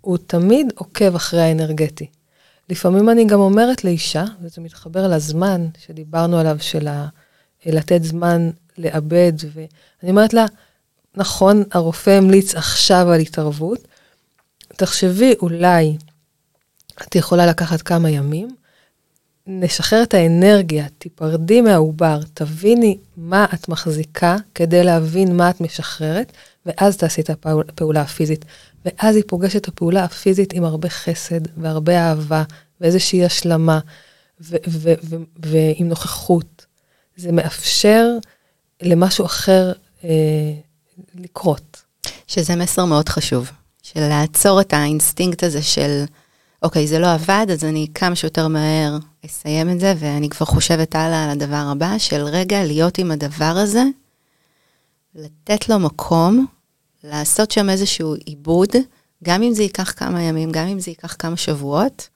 הוא תמיד עוקב אחרי האנרגטי. לפעמים אני גם אומרת לאישה, וזה מתחבר לזמן שדיברנו עליו, של לתת זמן לאבד, ואני אומרת לה, נכון, הרופא המליץ עכשיו על התערבות, תחשבי, אולי את יכולה לקחת כמה ימים, נשחרר את האנרגיה, תיפרדי מהעובר, תביני מה את מחזיקה כדי להבין מה את משחררת, ואז תעשי את הפעולה הפיזית. ואז היא פוגשת את הפעולה הפיזית עם הרבה חסד והרבה אהבה ואיזושהי השלמה ועם נוכחות. זה מאפשר למשהו אחר אה, לקרות. שזה מסר מאוד חשוב, של לעצור את האינסטינקט הזה של, אוקיי, זה לא עבד, אז אני כמה שיותר מהר אסיים את זה, ואני כבר חושבת הלאה על הדבר הבא, של רגע להיות עם הדבר הזה, לתת לו מקום, לעשות שם איזשהו עיבוד, גם אם זה ייקח כמה ימים, גם אם זה ייקח כמה שבועות,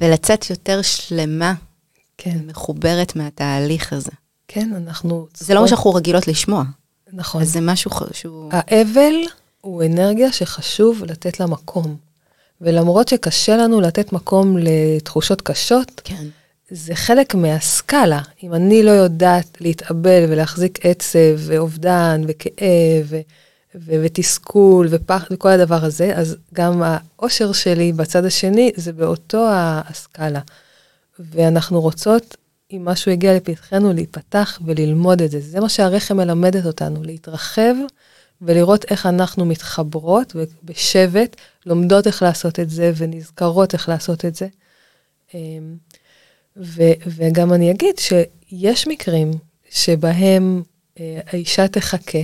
ולצאת יותר שלמה, כן. מחוברת מהתהליך הזה. כן, אנחנו... זה לא מה שאנחנו רגילות לשמוע. נכון. אז זה משהו שהוא... האבל הוא אנרגיה שחשוב לתת לה מקום. ולמרות שקשה לנו לתת מקום לתחושות קשות, כן. זה חלק מהסקאלה. אם אני לא יודעת להתאבל ולהחזיק עצב ואובדן וכאב ו- ו- ותסכול ופח וכל הדבר הזה, אז גם האושר שלי בצד השני זה באותו הסקאלה. ואנחנו רוצות, אם משהו הגיע לפתחנו, להיפתח וללמוד את זה. זה מה שהרחם מלמדת אותנו, להתרחב ולראות איך אנחנו מתחברות ובשבט לומדות איך לעשות את זה ונזכרות איך לעשות את זה. אמ, ו, וגם אני אגיד שיש מקרים שבהם אה, האישה תחכה.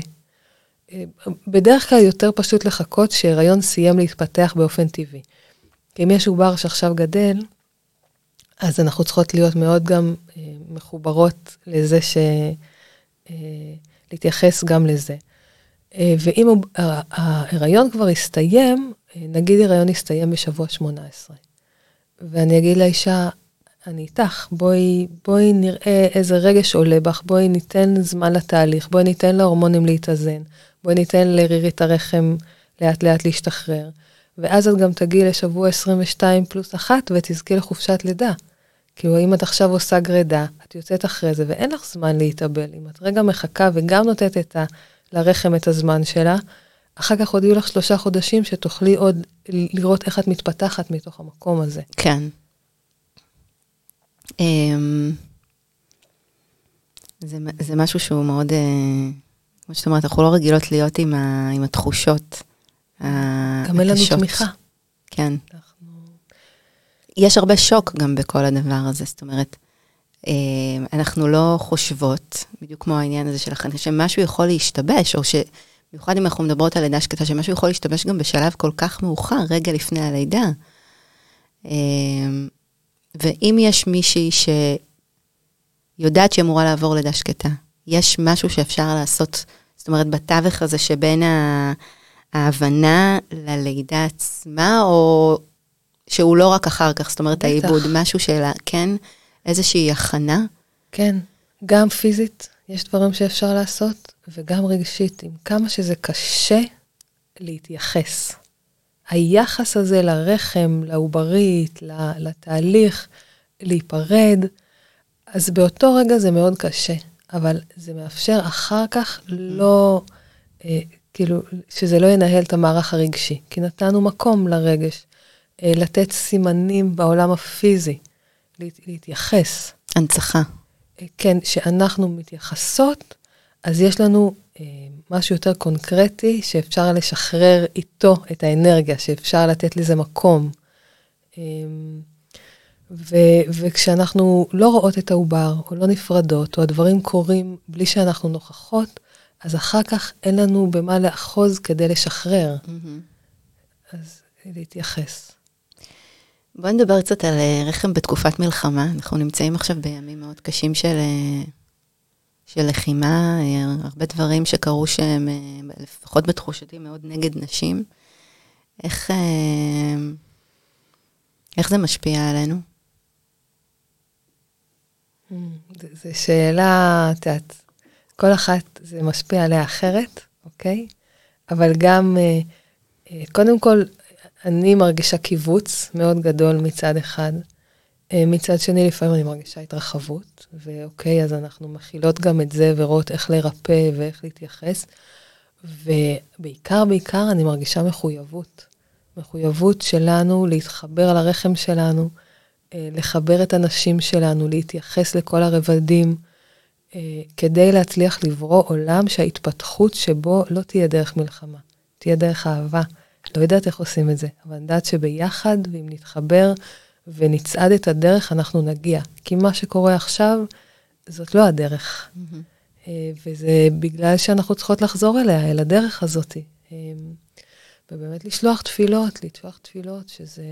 אה, בדרך כלל יותר פשוט לחכות שהיריון סיים להתפתח באופן טבעי. כי אם יש עובר שעכשיו גדל, אז אנחנו צריכות להיות מאוד גם אה, מחוברות לזה ש... אה, להתייחס גם לזה. אה, ואם ההיריון כבר הסתיים, אה, נגיד הריון הסתיים בשבוע 18, ואני אגיד לאישה, אני איתך, בואי, בואי נראה איזה רגש עולה בך, בואי ניתן זמן לתהליך, בואי ניתן להורמונים להתאזן, בואי ניתן לרירית הרחם לאט לאט להשתחרר. ואז את גם תגיעי לשבוע 22 פלוס אחת ותזכי לחופשת לידה. כאילו, אם את עכשיו עושה גרידה, את יוצאת אחרי זה ואין לך זמן להתאבל. אם את רגע מחכה וגם נותנת את ה, לרחם את הזמן שלה, אחר כך עוד יהיו לך שלושה חודשים שתוכלי עוד לראות איך את מתפתחת מתוך המקום הזה. כן. אמ, זה, זה משהו שהוא מאוד, אה, כמו שאת אומרת, אנחנו לא רגילות להיות עם, ה, עם התחושות גם אין לנו תמיכה. כן. אנחנו... יש הרבה שוק גם בכל הדבר הזה, זאת אומרת, אה, אנחנו לא חושבות, בדיוק כמו העניין הזה של החנכה, שמשהו יכול להשתבש, או שבמיוחד אם אנחנו מדברות על לידה שקטה, שמשהו יכול להשתבש גם בשלב כל כך מאוחר, רגע לפני הלידה. אה, ואם יש מישהי שיודעת שהיא אמורה לעבור לידה שקטה, יש משהו שאפשר לעשות, זאת אומרת, בתווך הזה שבין ההבנה ללידה עצמה, או שהוא לא רק אחר כך, זאת אומרת, העיבוד, משהו של, כן, איזושהי הכנה? כן, גם פיזית, יש דברים שאפשר לעשות, וגם רגשית, עם כמה שזה קשה להתייחס. היחס הזה לרחם, לעוברית, לתהליך, להיפרד, אז באותו רגע זה מאוד קשה, אבל זה מאפשר אחר כך לא, אה, כאילו, שזה לא ינהל את המערך הרגשי, כי נתנו מקום לרגש, אה, לתת סימנים בעולם הפיזי, להת, להתייחס. הנצחה. אה, כן, שאנחנו מתייחסות, אז יש לנו אה, משהו יותר קונקרטי, שאפשר לשחרר איתו את האנרגיה, שאפשר לתת לזה מקום. אה, ו- וכשאנחנו לא רואות את העובר, או לא נפרדות, או הדברים קורים בלי שאנחנו נוכחות, אז אחר כך אין לנו במה לאחוז כדי לשחרר. Mm-hmm. אז להתייחס. בואי נדבר קצת על אה, רחם בתקופת מלחמה. אנחנו נמצאים עכשיו בימים מאוד קשים של, אה, של לחימה, אה, הרבה דברים שקרו שהם, לפחות בתחושתי, מאוד נגד נשים. איך, איך זה משפיע עלינו? זו שאלה, את יודעת, כל אחת זה משפיע עליה אחרת, אוקיי? אבל גם, קודם כל, אני מרגישה קיבוץ מאוד גדול מצד אחד. אה, מצד שני, לפעמים אני מרגישה התרחבות, ואוקיי, אז אנחנו מכילות גם את זה ורואות איך לרפא ואיך להתייחס. ובעיקר, בעיקר אני מרגישה מחויבות. מחויבות שלנו להתחבר על הרחם שלנו, אה, לחבר את הנשים שלנו, להתייחס לכל הרבדים, אה, כדי להצליח לברוא עולם שההתפתחות שבו לא תהיה דרך מלחמה, תהיה דרך אהבה. לא יודעת איך עושים את זה, אבל אני יודעת שביחד, ואם נתחבר ונצעד את הדרך, אנחנו נגיע. כי מה שקורה עכשיו, זאת לא הדרך. Mm-hmm. וזה בגלל שאנחנו צריכות לחזור אליה, אל הדרך הזאת. אה, ובאמת לשלוח תפילות, לשלוח תפילות, שזה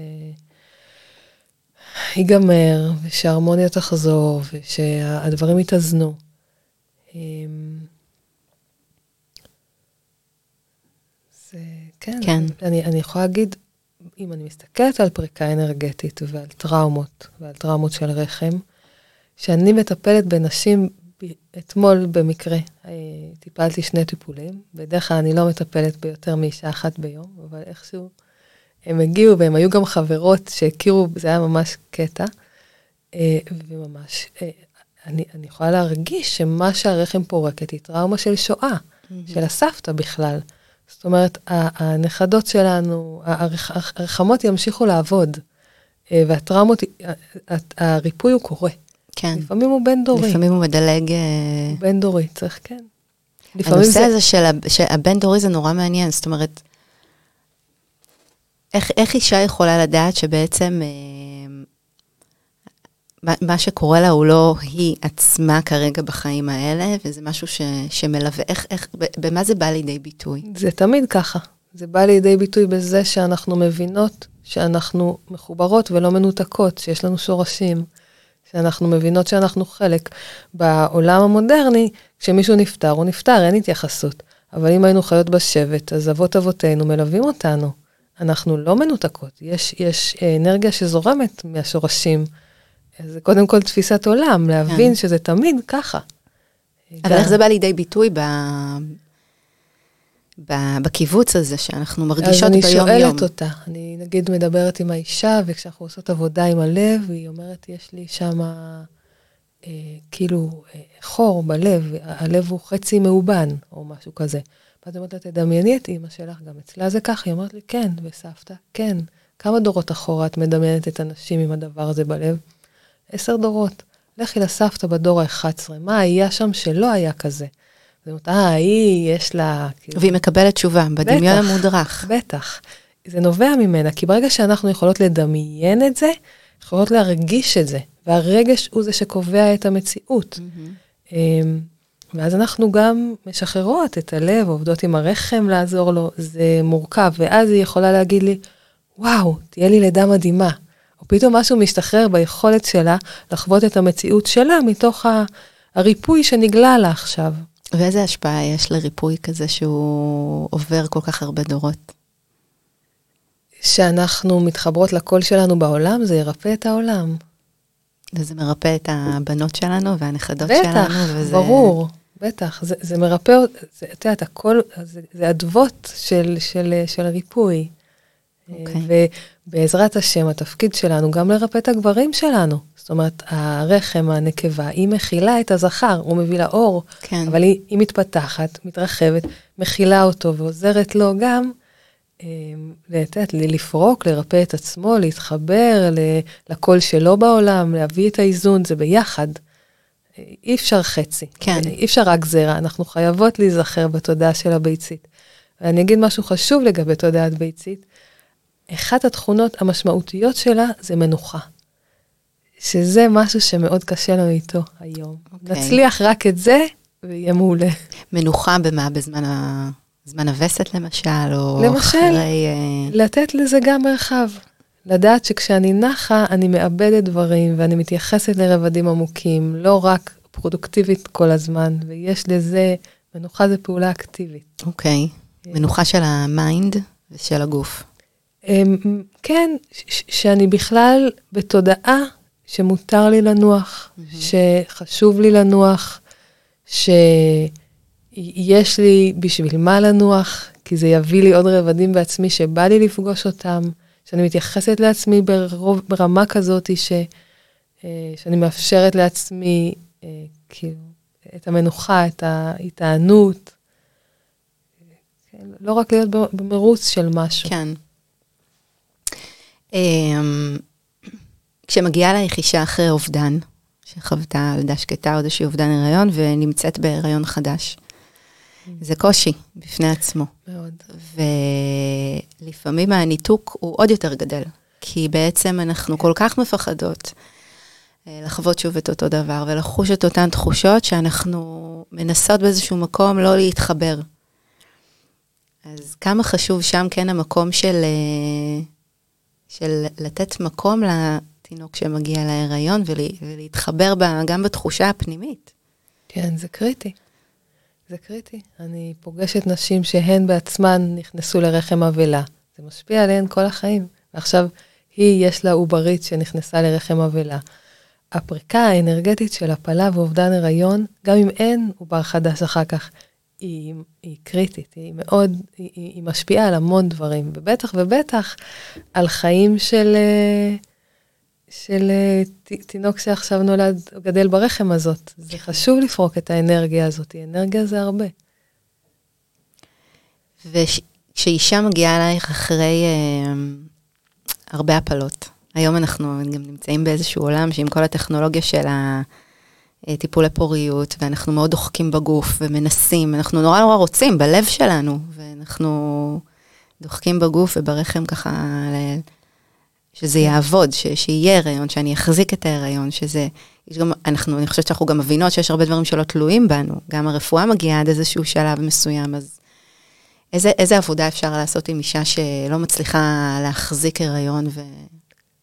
ייגמר, ושההרמוניה תחזור, ושהדברים יתאזנו. אה, זה, כן, כן. אני, אני יכולה להגיד, אם אני מסתכלת על פריקה אנרגטית ועל טראומות, ועל טראומות של רחם, שאני מטפלת בנשים, אתמול במקרה, אה, טיפלתי שני טיפולים, בדרך כלל אני לא מטפלת ביותר מאישה אחת ביום, אבל איכשהו הם הגיעו והם היו גם חברות שהכירו, זה היה ממש קטע. אה, וממש, אה, אני, אני יכולה להרגיש שמה שהרחם פורקת היא טראומה של שואה, mm-hmm. של הסבתא בכלל. זאת אומרת, הנכדות שלנו, הרחמות ימשיכו לעבוד, אה, והטראומות, הריפוי הוא קורה. כן. לפעמים הוא בין דורי. לפעמים הוא מדלג... הוא בין דורי, צריך, כן. הנושא זה... הזה של הבין דורי זה נורא מעניין, זאת אומרת, איך, איך אישה יכולה לדעת שבעצם אה, מה, שקורה לה הוא לא היא עצמה כרגע בחיים האלה, וזה משהו ש, שמלווה, איך, איך, במה זה בא לידי ביטוי? זה תמיד ככה. זה בא לידי ביטוי בזה שאנחנו מבינות שאנחנו מחוברות ולא מנותקות, שיש לנו שורשים, שאנחנו מבינות שאנחנו חלק. בעולם המודרני, כשמישהו נפטר, הוא נפטר, אין התייחסות. אבל אם היינו חיות בשבט, אז אבות אבותינו מלווים אותנו. אנחנו לא מנותקות, יש, יש אנרגיה שזורמת מהשורשים. זה קודם כל תפיסת עולם, להבין כן. שזה תמיד ככה. אבל. איך זה בא לידי ביטוי ב... ב... בקיבוץ הזה שאנחנו מרגישות ביום-יום? אז אני שואלת אותה, אני נגיד מדברת עם האישה, וכשאנחנו עושות עבודה עם הלב, היא אומרת, יש לי שם אה, כאילו אה, חור בלב, הלב הוא חצי מאובן, או משהו כזה. ואז אומרת לה, תדמייני את אימא שלך, גם אצלה זה ככה, היא אומרת לי, כן, וסבתא, כן. כמה דורות אחורה את מדמיינת את הנשים עם הדבר הזה בלב? עשר דורות. לכי לסבתא בדור ה-11, מה היה שם שלא היה כזה? זאת אומרת, אה, היא, יש לה... כאילו... והיא מקבלת תשובה, בדמיון המודרך. בטח. זה נובע ממנה, כי ברגע שאנחנו יכולות לדמיין את זה, יכולות להרגיש את זה, והרגש הוא זה שקובע את המציאות. Mm-hmm. ואז אנחנו גם משחררות את הלב, עובדות עם הרחם לעזור לו, זה מורכב, ואז היא יכולה להגיד לי, וואו, תהיה לי לידה מדהימה. או פתאום משהו משתחרר ביכולת שלה לחוות את המציאות שלה מתוך הריפוי שנגלה לה עכשיו. ואיזה השפעה יש לריפוי כזה שהוא עובר כל כך הרבה דורות? שאנחנו מתחברות לקול שלנו בעולם, זה ירפא את העולם. וזה מרפא את הבנות שלנו והנכדות בטח, שלנו. בטח, וזה... ברור, בטח. זה, זה מרפא, את יודעת, הכל, זה, זה אדוות של, של, של ריפוי. Okay. אוקיי. ובעזרת השם, התפקיד שלנו גם לרפא את הגברים שלנו. זאת אומרת, הרחם, הנקבה, היא מכילה את הזכר, הוא מביא לה אור, כן. אבל היא, היא מתפתחת, מתרחבת, מכילה אותו ועוזרת לו גם לתת, לפרוק, לרפא את עצמו, להתחבר לקול שלו בעולם, להביא את האיזון, זה ביחד. אי אפשר חצי. כן. אי אפשר רק זרע, אנחנו חייבות להיזכר בתודעה של הביצית. ואני אגיד משהו חשוב לגבי תודעת ביצית. אחת התכונות המשמעותיות שלה זה מנוחה. שזה משהו שמאוד קשה לנו איתו היום. Okay. אוקיי. נצליח רק את זה, ויהיה מעולה. מנוחה במה? בזמן ה... זמן הווסת למשל, או למשל, אחרי... למשל, אה, לתת לזה גם מרחב. לדעת שכשאני נחה, אני מאבדת דברים ואני מתייחסת לרבדים עמוקים, לא רק פרודוקטיבית כל הזמן, ויש לזה, מנוחה זה פעולה אקטיבית. אוקיי, אוקיי. מנוחה של המיינד ושל הגוף. אמ, כן, שאני בכלל בתודעה שמותר לי לנוח, mm-hmm. שחשוב לי לנוח, ש... יש לי בשביל מה לנוח, כי זה יביא לי עוד רבדים בעצמי שבא לי לפגוש אותם, שאני מתייחסת לעצמי ברוב, ברמה כזאת ש, אה, שאני מאפשרת לעצמי אה, כאילו את המנוחה, את ההתענות. כן, לא רק להיות במרוץ של משהו. כן. אמ, כשמגיעה אלייך אישה אחרי אובדן, שחוותה לידה שקטה, עוד איזושהי אובדן הריון, ונמצאת בהריון חדש. זה קושי בפני עצמו. מאוד. ולפעמים הניתוק הוא עוד יותר גדל, כי בעצם אנחנו כל כך מפחדות אה, לחוות שוב את אותו דבר ולחוש את אותן תחושות שאנחנו מנסות באיזשהו מקום לא להתחבר. אז כמה חשוב שם כן המקום של, אה, של לתת מקום לתינוק שמגיע להיריון ולהתחבר בה, גם בתחושה הפנימית. כן, זה קריטי. זה קריטי. אני פוגשת נשים שהן בעצמן נכנסו לרחם אבלה. זה משפיע עליהן כל החיים. ועכשיו, היא, יש לה עוברית שנכנסה לרחם אבלה. הפריקה האנרגטית של הפלה ואובדן הריון, גם אם אין עובר חדש אחר כך, היא, היא קריטית, היא מאוד, היא, היא משפיעה על המון דברים, ובטח ובטח על חיים של, של אה, תינוק שעכשיו נולד גדל ברחם הזאת. זה חשוב לפרוק את האנרגיה הזאת, אנרגיה זה הרבה. וכשאישה מגיעה אלייך אחרי אה, הרבה הפלות, היום אנחנו גם נמצאים באיזשהו עולם שעם כל הטכנולוגיה של הטיפולי פוריות, ואנחנו מאוד דוחקים בגוף ומנסים, אנחנו נורא נורא רוצים בלב שלנו, ואנחנו דוחקים בגוף וברחם ככה, שזה יעבוד, ש, שיהיה הריון, שאני אחזיק את ההריון, שזה, יש גם, אנחנו, אני חושבת שאנחנו גם מבינות שיש הרבה דברים שלא תלויים בנו, גם הרפואה מגיעה עד איזשהו שלב מסוים, אז איזה, איזה עבודה אפשר לעשות עם אישה שלא מצליחה להחזיק הריון ו...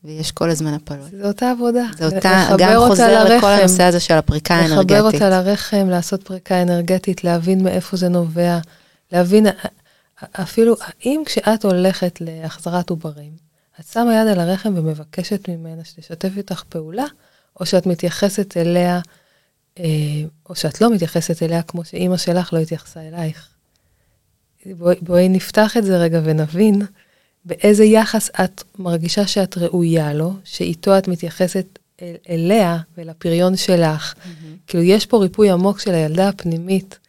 ויש כל הזמן הפלות. זו אותה עבודה. זו אותה, גם חוזר לכל הנושא הזה של הפריקה האנרגטית. לחבר אותה לרחם, לעשות פריקה אנרגטית, להבין מאיפה זה נובע, להבין אפילו, האם כשאת הולכת להחזרת עוברים, את שמה יד על הרחם ומבקשת ממנה שתשתף איתך פעולה, או שאת מתייחסת אליה, אה, או שאת לא מתייחסת אליה כמו שאימא שלך לא התייחסה אלייך. בואי, בואי נפתח את זה רגע ונבין באיזה יחס את מרגישה שאת ראויה לו, שאיתו את מתייחסת אל, אליה ולפריון שלך. Mm-hmm. כאילו, יש פה ריפוי עמוק של הילדה הפנימית,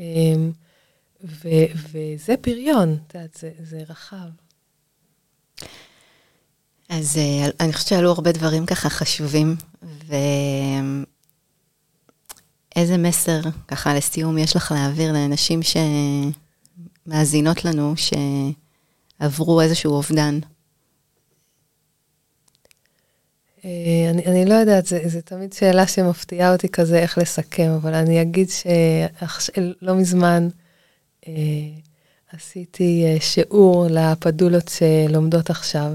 אמ, ו, וזה פריון, את יודעת, זה, זה רחב. אז אה, אני חושבת שעלו הרבה דברים ככה חשובים, ואיזה מסר, ככה לסיום, יש לך להעביר לאנשים שמאזינות לנו, ש... עברו איזשהו אובדן? אה, אני, אני לא יודעת, זו תמיד שאלה שמפתיעה אותי כזה איך לסכם, אבל אני אגיד שלא מזמן אה, עשיתי אה, שיעור לפדולות שלומדות עכשיו,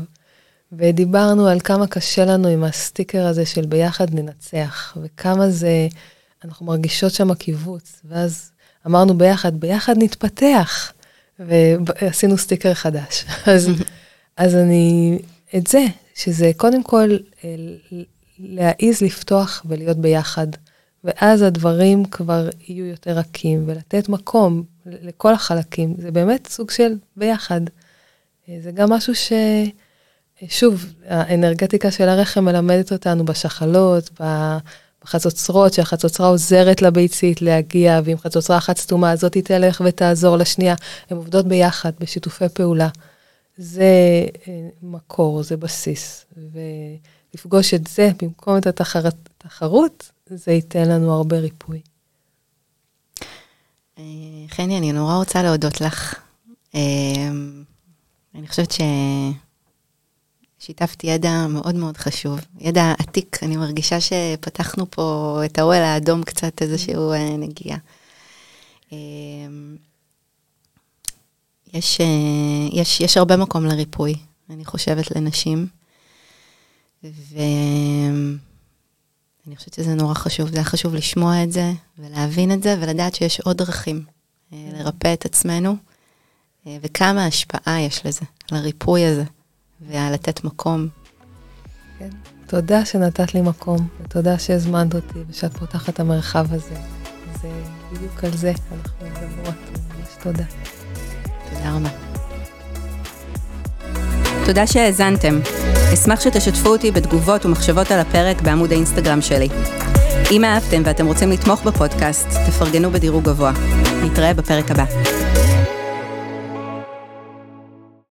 ודיברנו על כמה קשה לנו עם הסטיקר הזה של ביחד ננצח, וכמה זה, אנחנו מרגישות שם קיבוץ, ואז אמרנו ביחד, ביחד נתפתח. ועשינו סטיקר חדש. אז, אז אני, את זה, שזה קודם כל אה, להעיז לפתוח ולהיות ביחד, ואז הדברים כבר יהיו יותר רכים, ולתת מקום לכל החלקים, זה באמת סוג של ביחד. אה, זה גם משהו ש... שוב, האנרגטיקה של הרחם מלמדת אותנו בשחלות, בחצוצרות, שהחצוצרה עוזרת לביצית להגיע, ואם חצוצרה אחת סתומה, אז זאת תלך ותעזור לשנייה. הן עובדות ביחד, בשיתופי פעולה. זה אה, מקור, זה בסיס. ולפגוש את זה במקום את התחרות, זה ייתן לנו הרבה ריפוי. אה, חני, אני נורא רוצה להודות לך. אה, אני חושבת ש... שיתפתי ידע מאוד מאוד חשוב, ידע עתיק, אני מרגישה שפתחנו פה את האוהל האדום קצת, איזשהו אה, נגיעה. אמ, יש, אה, יש, יש הרבה מקום לריפוי, אני חושבת, לנשים, ואני חושבת שזה נורא חשוב, זה היה חשוב לשמוע את זה, ולהבין את זה, ולדעת שיש עוד דרכים אה, לרפא את עצמנו, וכמה השפעה יש לזה, לריפוי הזה. ולתת מקום. כן. תודה שנתת לי מקום, ותודה שהזמנת אותי ושאת פותחת את המרחב הזה. זה בדיוק על זה אנחנו מדברות, ממש תודה. תודה רבה. תודה שהאזנתם. אשמח שתשתפו אותי בתגובות ומחשבות על הפרק בעמוד האינסטגרם שלי. אם אהבתם ואתם רוצים לתמוך בפודקאסט, תפרגנו בדירוג גבוה. נתראה בפרק הבא.